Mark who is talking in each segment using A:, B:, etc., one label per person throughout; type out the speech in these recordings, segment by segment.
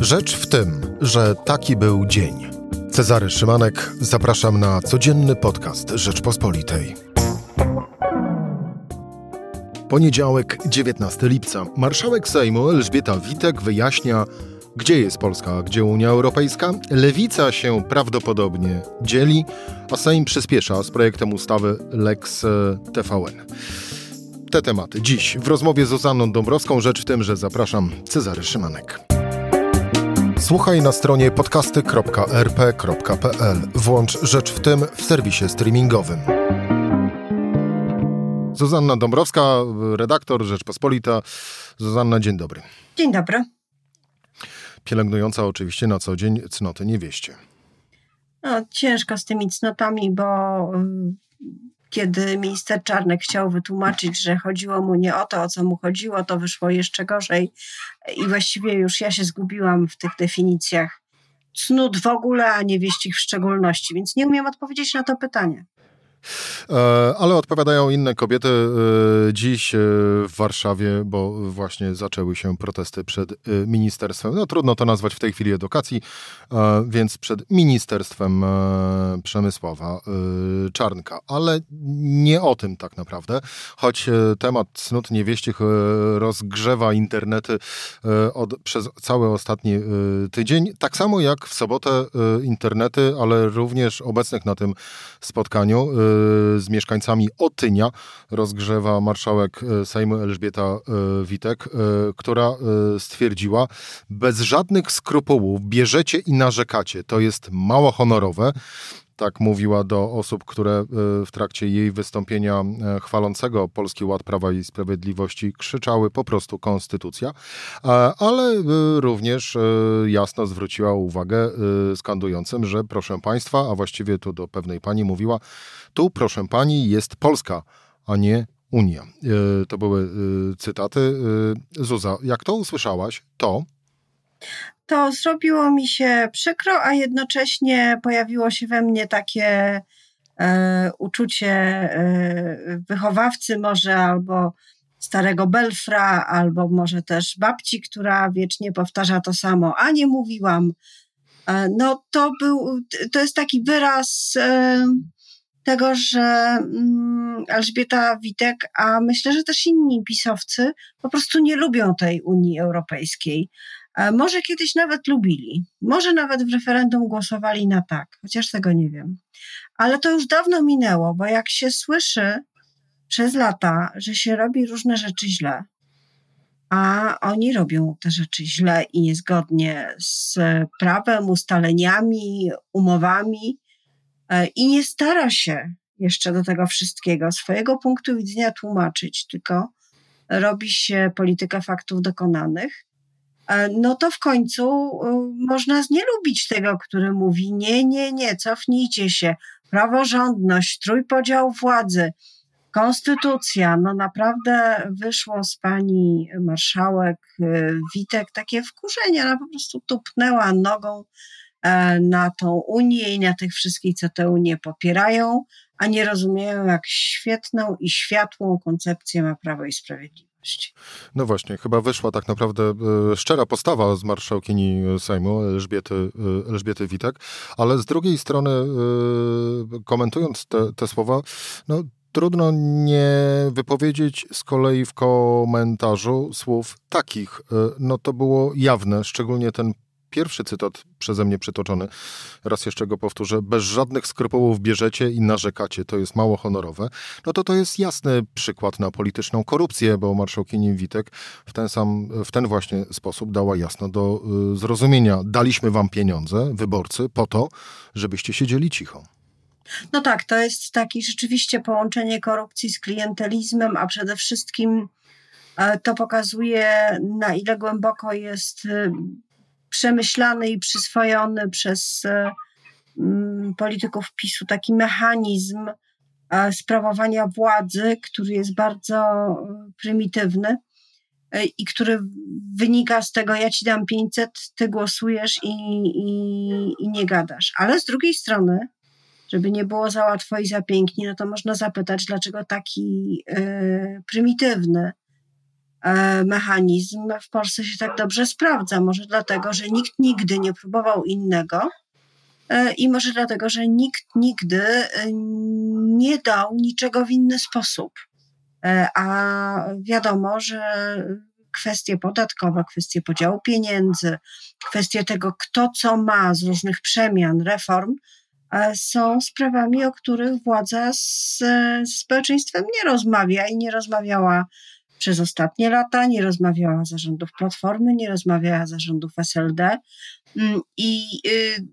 A: Rzecz w tym, że taki był dzień. Cezary Szymanek, zapraszam na codzienny podcast Rzeczpospolitej. Poniedziałek, 19 lipca. Marszałek Sejmu Elżbieta Witek wyjaśnia, gdzie jest Polska, a gdzie Unia Europejska. Lewica się prawdopodobnie dzieli, a Sejm przyspiesza z projektem ustawy Lex TVN. Te tematy dziś w rozmowie z Zuzanną Dąbrowską. Rzecz w tym, że zapraszam Cezary Szymanek. Słuchaj na stronie podcasty.rp.pl. Włącz Rzecz w tym w serwisie streamingowym. Zuzanna Dąbrowska, redaktor Rzeczpospolita. Zuzanna, dzień dobry.
B: Dzień dobry.
A: Pielęgnująca oczywiście na co dzień cnoty niewieście.
B: No, ciężko z tymi cnotami, bo kiedy minister Czarnek chciał wytłumaczyć, że chodziło mu nie o to, o co mu chodziło, to wyszło jeszcze gorzej. I właściwie już ja się zgubiłam w tych definicjach cnót w ogóle, a niewieścich w szczególności, więc nie umiem odpowiedzieć na to pytanie.
A: E, ale odpowiadają inne kobiety e, dziś e, w Warszawie, bo właśnie zaczęły się protesty przed ministerstwem. No trudno to nazwać w tej chwili edukacji, więc przed ministerstwem Przemysława Czarnka. Ale nie o tym tak naprawdę, choć temat cnót niewieścich rozgrzewa internety od, przez cały ostatni tydzień. Tak samo jak w sobotę internety, ale również obecnych na tym spotkaniu z mieszkańcami Otynia rozgrzewa marszałek e, Sejmu Elżbieta e, Witek, e, która stwierdziła, bez żadnych skrupułów bierzecie i narzekacie. To jest mało honorowe tak mówiła do osób, które w trakcie jej wystąpienia chwalącego Polski Ład Prawa i Sprawiedliwości krzyczały po prostu konstytucja, ale również jasno zwróciła uwagę skandującym, że proszę państwa, a właściwie tu do pewnej pani mówiła, tu, proszę pani, jest Polska, a nie Unia. To były cytaty. Zuza, jak to usłyszałaś, to
B: to zrobiło mi się przykro, a jednocześnie pojawiło się we mnie takie e, uczucie e, wychowawcy może albo starego belfra, albo może też babci, która wiecznie powtarza to samo, a nie mówiłam. E, no to był, to jest taki wyraz e, tego, że mm, Elżbieta Witek, a myślę, że też inni pisowcy po prostu nie lubią tej Unii Europejskiej. E, może kiedyś nawet lubili, może nawet w referendum głosowali na tak, chociaż tego nie wiem. Ale to już dawno minęło, bo jak się słyszy przez lata, że się robi różne rzeczy źle, a oni robią te rzeczy źle i niezgodnie z prawem, ustaleniami, umowami, E, i nie stara się jeszcze do tego wszystkiego swojego punktu widzenia tłumaczyć, tylko robi się politykę faktów dokonanych, no to w końcu e, można nie lubić tego, który mówi nie, nie, nie, cofnijcie się, praworządność, trójpodział władzy, konstytucja. No naprawdę wyszło z pani marszałek Witek takie wkurzenie, ona po prostu tupnęła nogą E, na tą Unię i na tych wszystkich, co tę Unię popierają, a nie rozumieją, jak świetną i światłą koncepcję ma Prawo i Sprawiedliwość.
A: No właśnie, chyba wyszła tak naprawdę e, szczera postawa z marszałkini Sejmu Elżbiety, e, Elżbiety Witek, ale z drugiej strony, komentując te, te słowa, no trudno nie wypowiedzieć z kolei w komentarzu słów takich. No to było jawne, szczególnie ten pierwszy cytat przeze mnie przytoczony, raz jeszcze go powtórzę, bez żadnych skrupułów bierzecie i narzekacie, to jest mało honorowe, no to to jest jasny przykład na polityczną korupcję, bo marszałkini Witek w ten sam, w ten właśnie sposób dała jasno do y, zrozumienia. Daliśmy wam pieniądze, wyborcy, po to, żebyście siedzieli cicho.
B: No tak, to jest takie rzeczywiście połączenie korupcji z klientelizmem, a przede wszystkim e, to pokazuje, na ile głęboko jest y, przemyślany i przyswojony przez e, mm, polityków PiSu taki mechanizm e, sprawowania władzy, który jest bardzo e, prymitywny i który wynika z tego, ja ci dam 500, ty głosujesz i, i, i nie gadasz. Ale z drugiej strony, żeby nie było za łatwo i za pięknie, no to można zapytać, dlaczego taki y, prymitywny mechanizm w Polsce się tak dobrze sprawdza. Może dlatego, że nikt nigdy nie próbował innego e, i może dlatego, że nikt nigdy nie dał niczego w inny sposób. A wiadomo, że kwestie podatkowe, kwestie podziału pieniędzy, kwestie tego, kto co ma z różnych przemian, reform, są sprawami, o których władza z, z społeczeństwem nie rozmawia i nie rozmawiała przez ostatnie lata, nie rozmawiała zarządów Platformy, nie rozmawiała zarządów SLD. Mm, I y,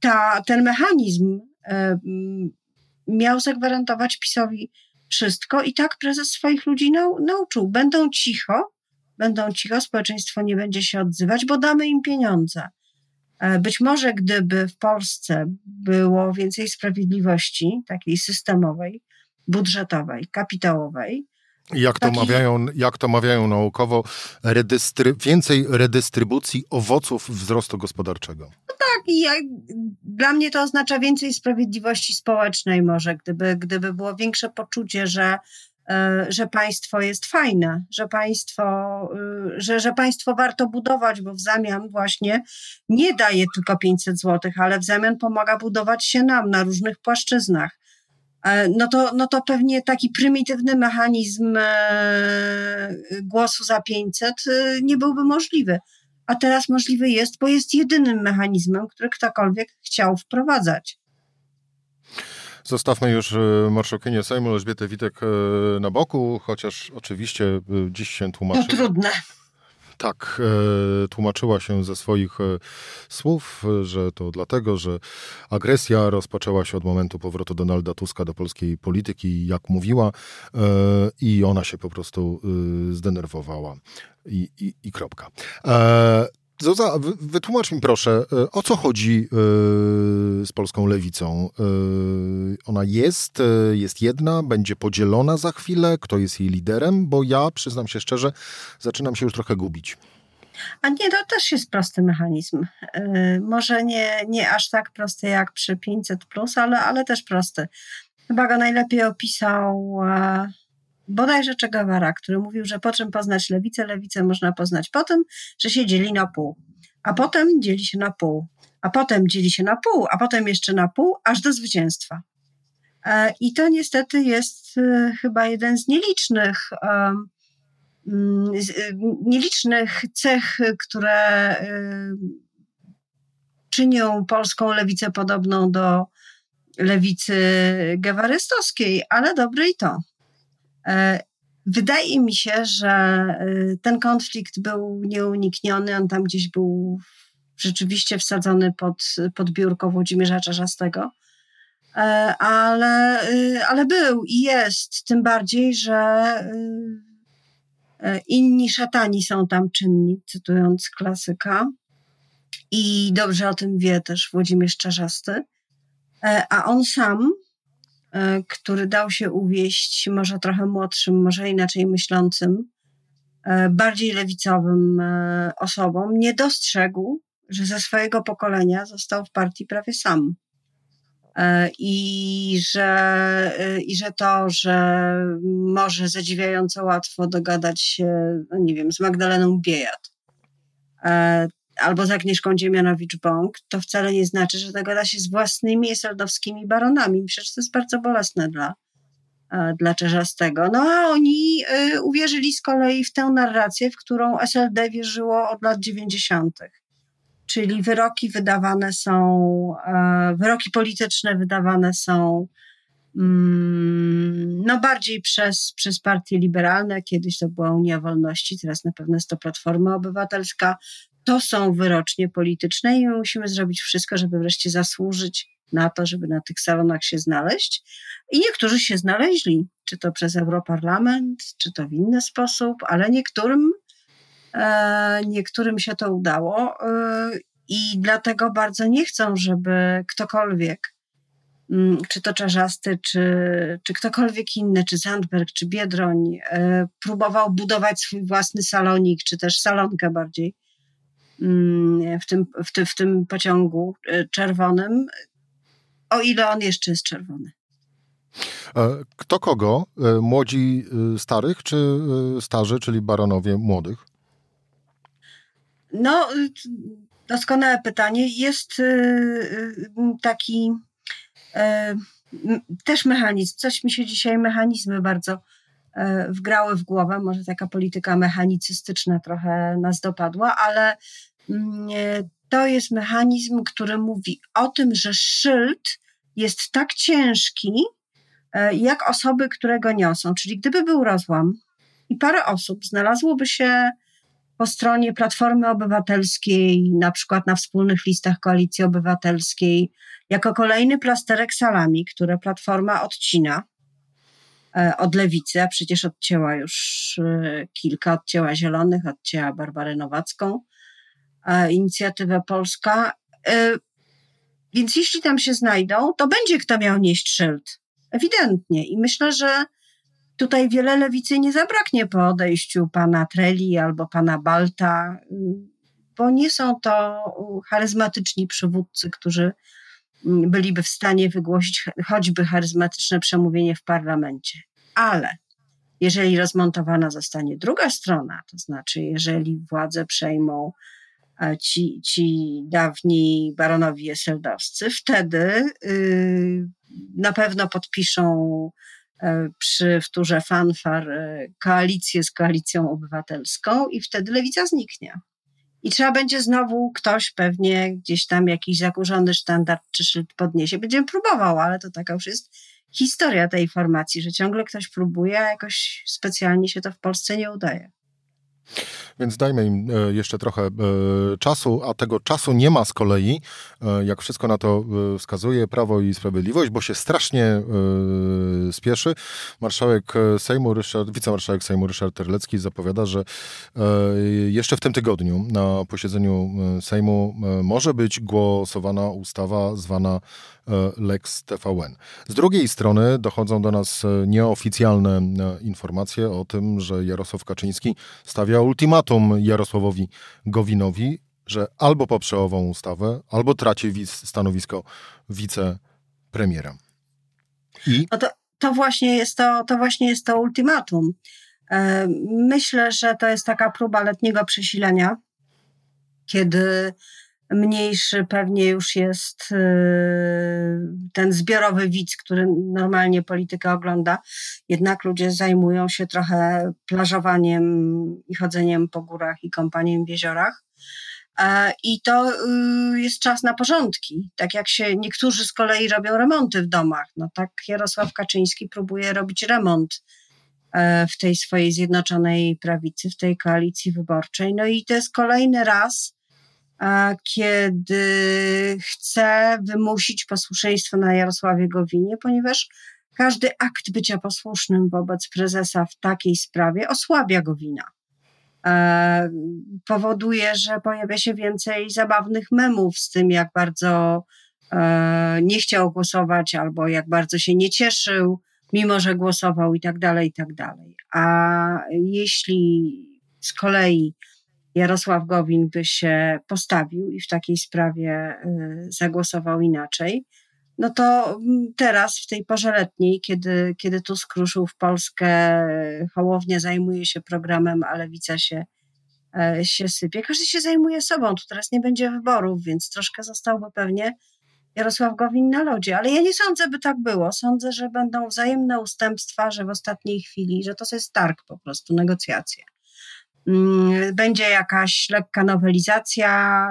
B: ta, ten mechanizm y, mm, miał zagwarantować PiSowi wszystko i tak prezes swoich ludzi nau, nauczył. Będą cicho, będą cicho, społeczeństwo nie będzie się odzywać, bo damy im pieniądze. E, być może gdyby w Polsce było więcej sprawiedliwości, takiej systemowej, budżetowej, kapitałowej,
A: jak to, Taki... mawiają, jak to mawiają naukowo, redystry... więcej redystrybucji owoców wzrostu gospodarczego.
B: No tak, i ja, dla mnie to oznacza więcej sprawiedliwości społecznej może, gdyby, gdyby było większe poczucie, że E, że państwo jest fajne, że państwo, y, że, że państwo warto budować, bo w zamian właśnie nie daje tylko 500 zł, ale w zamian pomaga budować się nam na różnych płaszczyznach. E, no to, no to pewnie taki prymitywny mechanizm e, głosu za 500 y, nie byłby możliwy. A teraz możliwy jest, bo jest jedynym mechanizmem, który ktokolwiek chciał wprowadzać.
A: Zostawmy już e, marszałkinię Sejmu Elżbietę Witek e, na boku, chociaż oczywiście e, dziś się tłumaczy.
B: To trudne.
A: Tak, tłumaczyła się ze swoich słów, że to dlatego, że agresja rozpoczęła się od momentu powrotu Donalda Tuska do polskiej polityki, jak mówiła, i ona się po prostu zdenerwowała. I, i, i kropka. Zoza, wytłumacz mi proszę, e, o co chodzi e, z polską lewicą? E, ona jest, jest jedna, będzie podzielona za chwilę, kto jest jej liderem, bo ja, przyznam się szczerze, zaczynam się już trochę gubić.
B: A nie, to też jest prosty mechanizm. Może nie, nie aż tak prosty jak przy 500, ale, ale też prosty. Chyba go najlepiej opisał bodajże Che Guevara, który mówił, że po czym poznać lewicę? Lewicę można poznać po tym, że się dzieli na pół, a potem dzieli się na pół, a potem dzieli się na pół, a potem jeszcze na pół, aż do zwycięstwa. E, I to niestety jest e, chyba jeden z nielicznych, mm, nielicznych cech, które czynią polską lewicę podobną do lewicy gewarystowskiej, ale dobre i to. E, wydaje mi się, że e, ten konflikt był nieunikniony, on tam gdzieś był rzeczywiście wsadzony pod, pod biurko Włodzimierza Czarzastego, e, ale, ale był i jest, tym bardziej, że inni szatani są tam czynni, cytując klasyka. I dobrze o tym wie też Włodzimierz Czarzasty. A on sam który dał się uwieść może trochę młodszym, może inaczej myślącym, e, bardziej lewicowym e, osobom, nie dostrzegł, że ze swojego pokolenia został w partii prawie sam. I że, I że to, że może zadziwiająco łatwo dogadać się, no nie wiem, z Magdaleną Biejat, albo z Agnieszką Dziemianowicz-Bąk, to wcale nie znaczy, że dogada się z własnymi eseldowskimi baronami. Że to jest bardzo bolesne dla, e, dla Czerzastego. No a oni y, uwierzyli z kolei w tę narrację, w którą SLD wierzyło od lat 90. Czyli wyroki wydawane są, y, wyroki polityczne wydawane są mm, no bardziej przez, przez partie liberalne, kiedyś to była Unia Wolności, teraz na pewno jest to Platforma Obywatelska, to są wyrocznie polityczne i my musimy zrobić wszystko, żeby wreszcie zasłużyć na to, żeby na tych salonach się znaleźć. I niektórzy się znaleźli, czy to przez Europarlament, czy to w inny sposób, ale niektórym, e, niektórym się to udało e, i dlatego bardzo nie chcą, żeby ktokolwiek, mm, czy to Czarzasty, czy, czy ktokolwiek inny, czy Sandberg, czy Biedroń, e, próbował budować swój własny salonik, czy też salonkę bardziej, w tym, w, ty, w tym pociągu e, czerwonym, o ile on jeszcze jest czerwony.
A: Kto kogo? Młodzi starych czy starzy, czyli baronowie młodych?
B: No, doskonałe pytanie. Jest taki też mechanizm. Coś mi się dzisiaj mechanizmy bardzo e, wgrały w głowę. Może taka polityka mechanicystyczna trochę nas dopadła, ale mm, to jest mechanizm, który mówi o tym, że szyld jest tak ciężki, e, jak osoby, które go niosą. Czyli gdyby był rozłam i parę osób znalazłoby się po stronie Platformy Obywatelskiej, na przykład na wspólnych listach Koalicji Obywatelskiej, jako kolejny plasterek salami, które Platforma odcina e, od lewicy, a przecież odcięła już e, kilka, odcięła Zielonych, odcięła Barbarę Nowacką, e, Inicjatywę Polska. Więc jeśli tam się znajdą, to będzie kto miał nieść szyld. Ewidentnie. I myślę, że tutaj wiele lewicy nie zabraknie po odejściu pana Treli albo pana Balta, bo nie są to charyzmatyczni przywódcy, którzy byliby w stanie wygłosić choćby charyzmatyczne przemówienie w parlamencie. Ale jeżeli rozmontowana zostanie druga strona, to znaczy, jeżeli władzę przejmą e, ci, ci dawni baronowie seldowscy, wtedy yy, na pewno podpiszą e, przy wtórze fanfar e, koalicję z koalicją obywatelską i wtedy lewica zniknie. I trzeba będzie znowu ktoś pewnie gdzieś tam jakiś zakurzony standard czy szyld podniesie. Będziemy próbował, ale to taka już jest historia tej formacji, że ciągle ktoś próbuje, a jakoś specjalnie się to w Polsce nie udaje.
A: Więc dajmy im e, jeszcze trochę e, czasu, a tego czasu nie ma z kolei, e, jak wszystko na to wskazuje Prawo i Sprawiedliwość, bo się strasznie spieszy. Marszałek Sejmu, Ryszard, wicemarszałek Sejmu Ryszard Terlecki zapowiada, że jeszcze w tym tygodniu na posiedzeniu Sejmu może być głosowana ustawa zwana Lex TVN. Z drugiej strony dochodzą do nas nieoficjalne informacje o tym, że Jarosław Kaczyński stawia ultimatum Jarosławowi Gowinowi, że albo poprze ową ustawę, albo traci stanowisko wicepremiera.
B: I? No to, to, właśnie jest to, to właśnie jest to ultimatum. E, myślę, że to jest taka próba letniego przesilenia, kiedy mniejszy pewnie już jest y, ten zbiorowy widz, który normalnie politykę ogląda. Jednak ludzie zajmują się trochę plażowaniem i chodzeniem po górach i kąpaniem w jeziorach. E, I to y, jest czas na porządki. Tak jak się niektórzy z kolei robią remonty w domach. No tak Jarosław Kaczyński próbuje robić remont e, w tej swojej zjednoczonej prawicy, w tej koalicji wyborczej. No i to jest kolejny raz, kiedy chce wymusić posłuszeństwo na Jarosławie Gowinie, ponieważ każdy akt bycia posłusznym wobec prezesa w takiej sprawie osłabia Gowina. E, powoduje, że pojawia się więcej zabawnych memów z tym, jak bardzo e, nie chciał głosować albo jak bardzo się nie cieszył, mimo że głosował i tak dalej, i tak dalej. A jeśli z kolei Jarosław Gowin by się postawił i w takiej sprawie y, zagłosował inaczej, no to mm, teraz w tej porze letniej, kiedy, kiedy Tusk ruszył w Polskę, Hołownia zajmuje się programem, a Lewica się, e, się sypie. Każdy się zajmuje sobą, tu teraz nie będzie wyborów, więc troszkę zostałby pewnie Jarosław Gowin na lodzie. Ale ja nie sądzę, by tak było. Sądzę, że będą wzajemne ustępstwa, że w ostatniej chwili, że to jest targ po prostu, negocjacje. Mm, będzie jakaś lekka nowelizacja,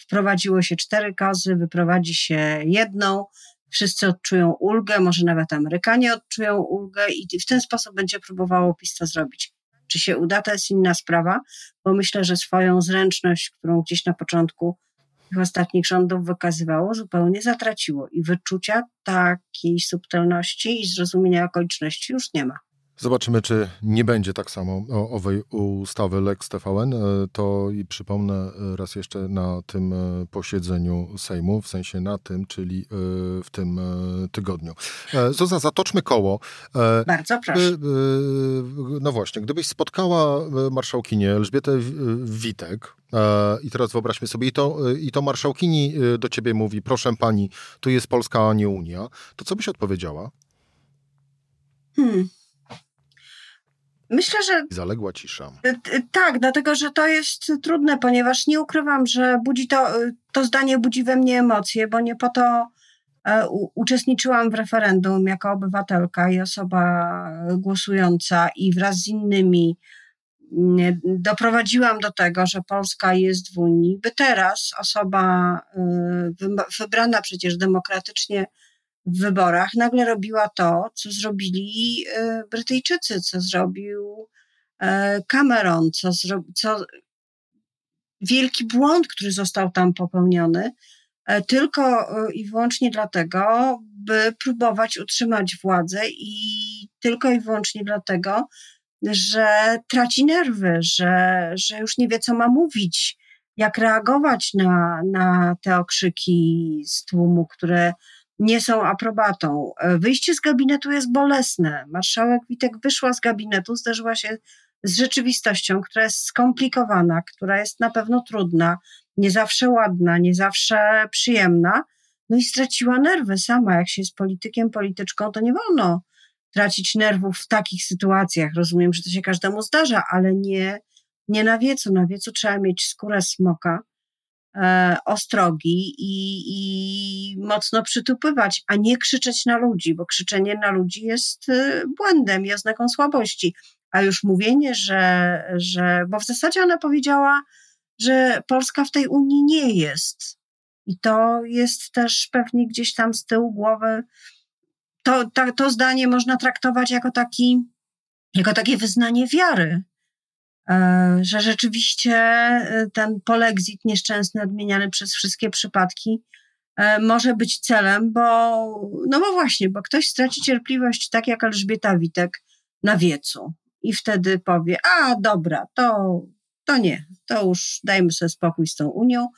B: wprowadziło się cztery kozy, wyprowadzi się jedną, wszyscy odczują ulgę, może nawet Amerykanie odczują ulgę i w ten sposób będzie próbowało PiS to zrobić. Czy się uda, to jest inna sprawa, bo myślę, że swoją zręczność, którą gdzieś na początku tych ostatnich rządów wykazywało, zupełnie zatraciło i wyczucia takiej subtelności i zrozumienia okoliczności już nie ma.
A: Zobaczymy, czy nie będzie tak samo o owej ustawy Lex TVN. E, to i przypomnę e, raz jeszcze na tym e, posiedzeniu Sejmu, w sensie na tym, czyli w tym tygodniu. Zuza, zatoczmy koło.
B: Bardzo proszę.
A: No właśnie, gdybyś spotkała marszałkinię Elżbietę Witek, i teraz wyobraźmy sobie, i to, i to marszałkini do ciebie mówi, proszę pani, tu jest Polska, a nie Unia, to co byś odpowiedziała?
B: Hmm. Myślę, że.
A: Zaległa cisza.
B: Tak, dlatego że to jest trudne, ponieważ nie ukrywam, że budzi to, to zdanie budzi we mnie emocje, bo nie po to e, uczestniczyłam w referendum jako obywatelka i osoba głosująca i wraz z innymi mm, doprowadziłam do tego, że Polska jest w Unii, by teraz osoba wybrana przecież demokratycznie w wyborach nagle robiła to, co zrobili e, Brytyjczycy, co zrobił e, Cameron, co, zro, co wielki błąd, który został tam popełniony, e, tylko i wyłącznie dlatego, by próbować utrzymać władzę i tylko i wyłącznie dlatego, że traci nerwy, że, że już nie wie, co ma mówić, jak reagować na, na te okrzyki z tłumu, które nie są aprobatą. E, wyjście z gabinetu jest bolesne. Marszałek Witek wyszła z gabinetu, zderzyła się z rzeczywistością, która jest skomplikowana, która jest na pewno trudna, nie zawsze ładna, nie zawsze przyjemna. No i straciła nerwy sama. Jak się jest politykiem, polityczką, to nie wolno tracić nerwów w takich sytuacjach. Rozumiem, że to się każdemu zdarza, ale nie, nie na wiecu. Na wiecu trzeba mieć skórę smoka ostrogi i, i mocno przytupywać, a nie krzyczeć na ludzi, bo krzyczenie na ludzi jest e, błędem i oznaką słabości. A już mówienie, że, że, bo w zasadzie ona powiedziała, że Polska w tej Unii nie jest. I to jest też pewnie gdzieś tam z tyłu głowy. To, to, to zdanie można traktować jako, taki, jako takie wyznanie wiary, E, że rzeczywiście e, ten polexit nieszczęsny odmieniany przez wszystkie przypadki e, może być celem, bo no bo właśnie, bo ktoś straci cierpliwość tak jak Elżbieta Witek na wiecu. I wtedy powie, a dobra, to, to nie, to już dajmy sobie spokój z tą Unią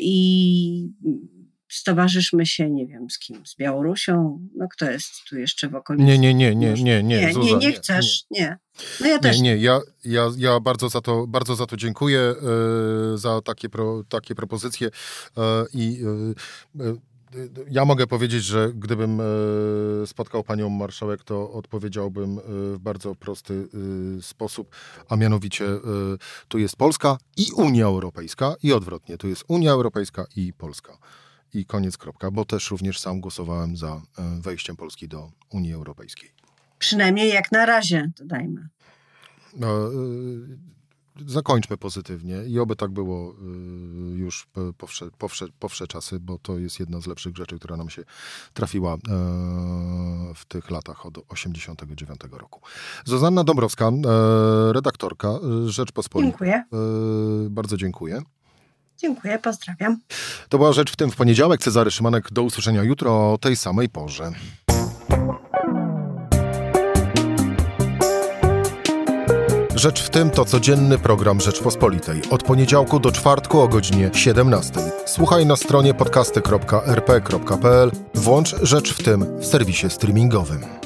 B: i stowarzyszmy się, nie wiem, z kim, z Białorusią, no kto jest tu jeszcze w okolicy?
A: Nie, nie, nie, nie, nie, nie,
B: nie, Zuza, nie, nie chcesz, nie. nie.
A: No ja też. Nie, nie, ja, ja, ja bardzo, za to, bardzo za to dziękuję, yy, za takie, pro, takie propozycje e, i yy, ja mogę powiedzieć, że gdybym spotkał panią marszałek, to odpowiedziałbym w bardzo prosty sposób, a mianowicie tu jest Polska i Unia Europejska i odwrotnie, tu jest Unia Europejska i Polska i koniec kropka, bo też również sam głosowałem za e, wejściem Polski do Unii Europejskiej.
B: Przynajmniej jak na razie, dodajmy.
A: No, e, zakończmy pozytywnie i oby tak było e, już powsze, powsze, powsze czasy, bo to jest jedna z lepszych rzeczy, która nam się trafiła w tych latach od 89 roku. Zuzanna Dąbrowska, redaktorka Rzeczpospolitej.
B: Dziękuję.
A: Bardzo dziękuję.
B: Dziękuję, pozdrawiam.
A: To była rzecz w tym w poniedziałek. Cezary Szymanek, do usłyszenia jutro o tej samej porze. Rzecz w tym to codzienny program Rzeczpospolitej. Od poniedziałku do czwartku o godzinie 17. Słuchaj na stronie podcasty.rp.pl. Włącz Rzecz w tym w serwisie streamingowym.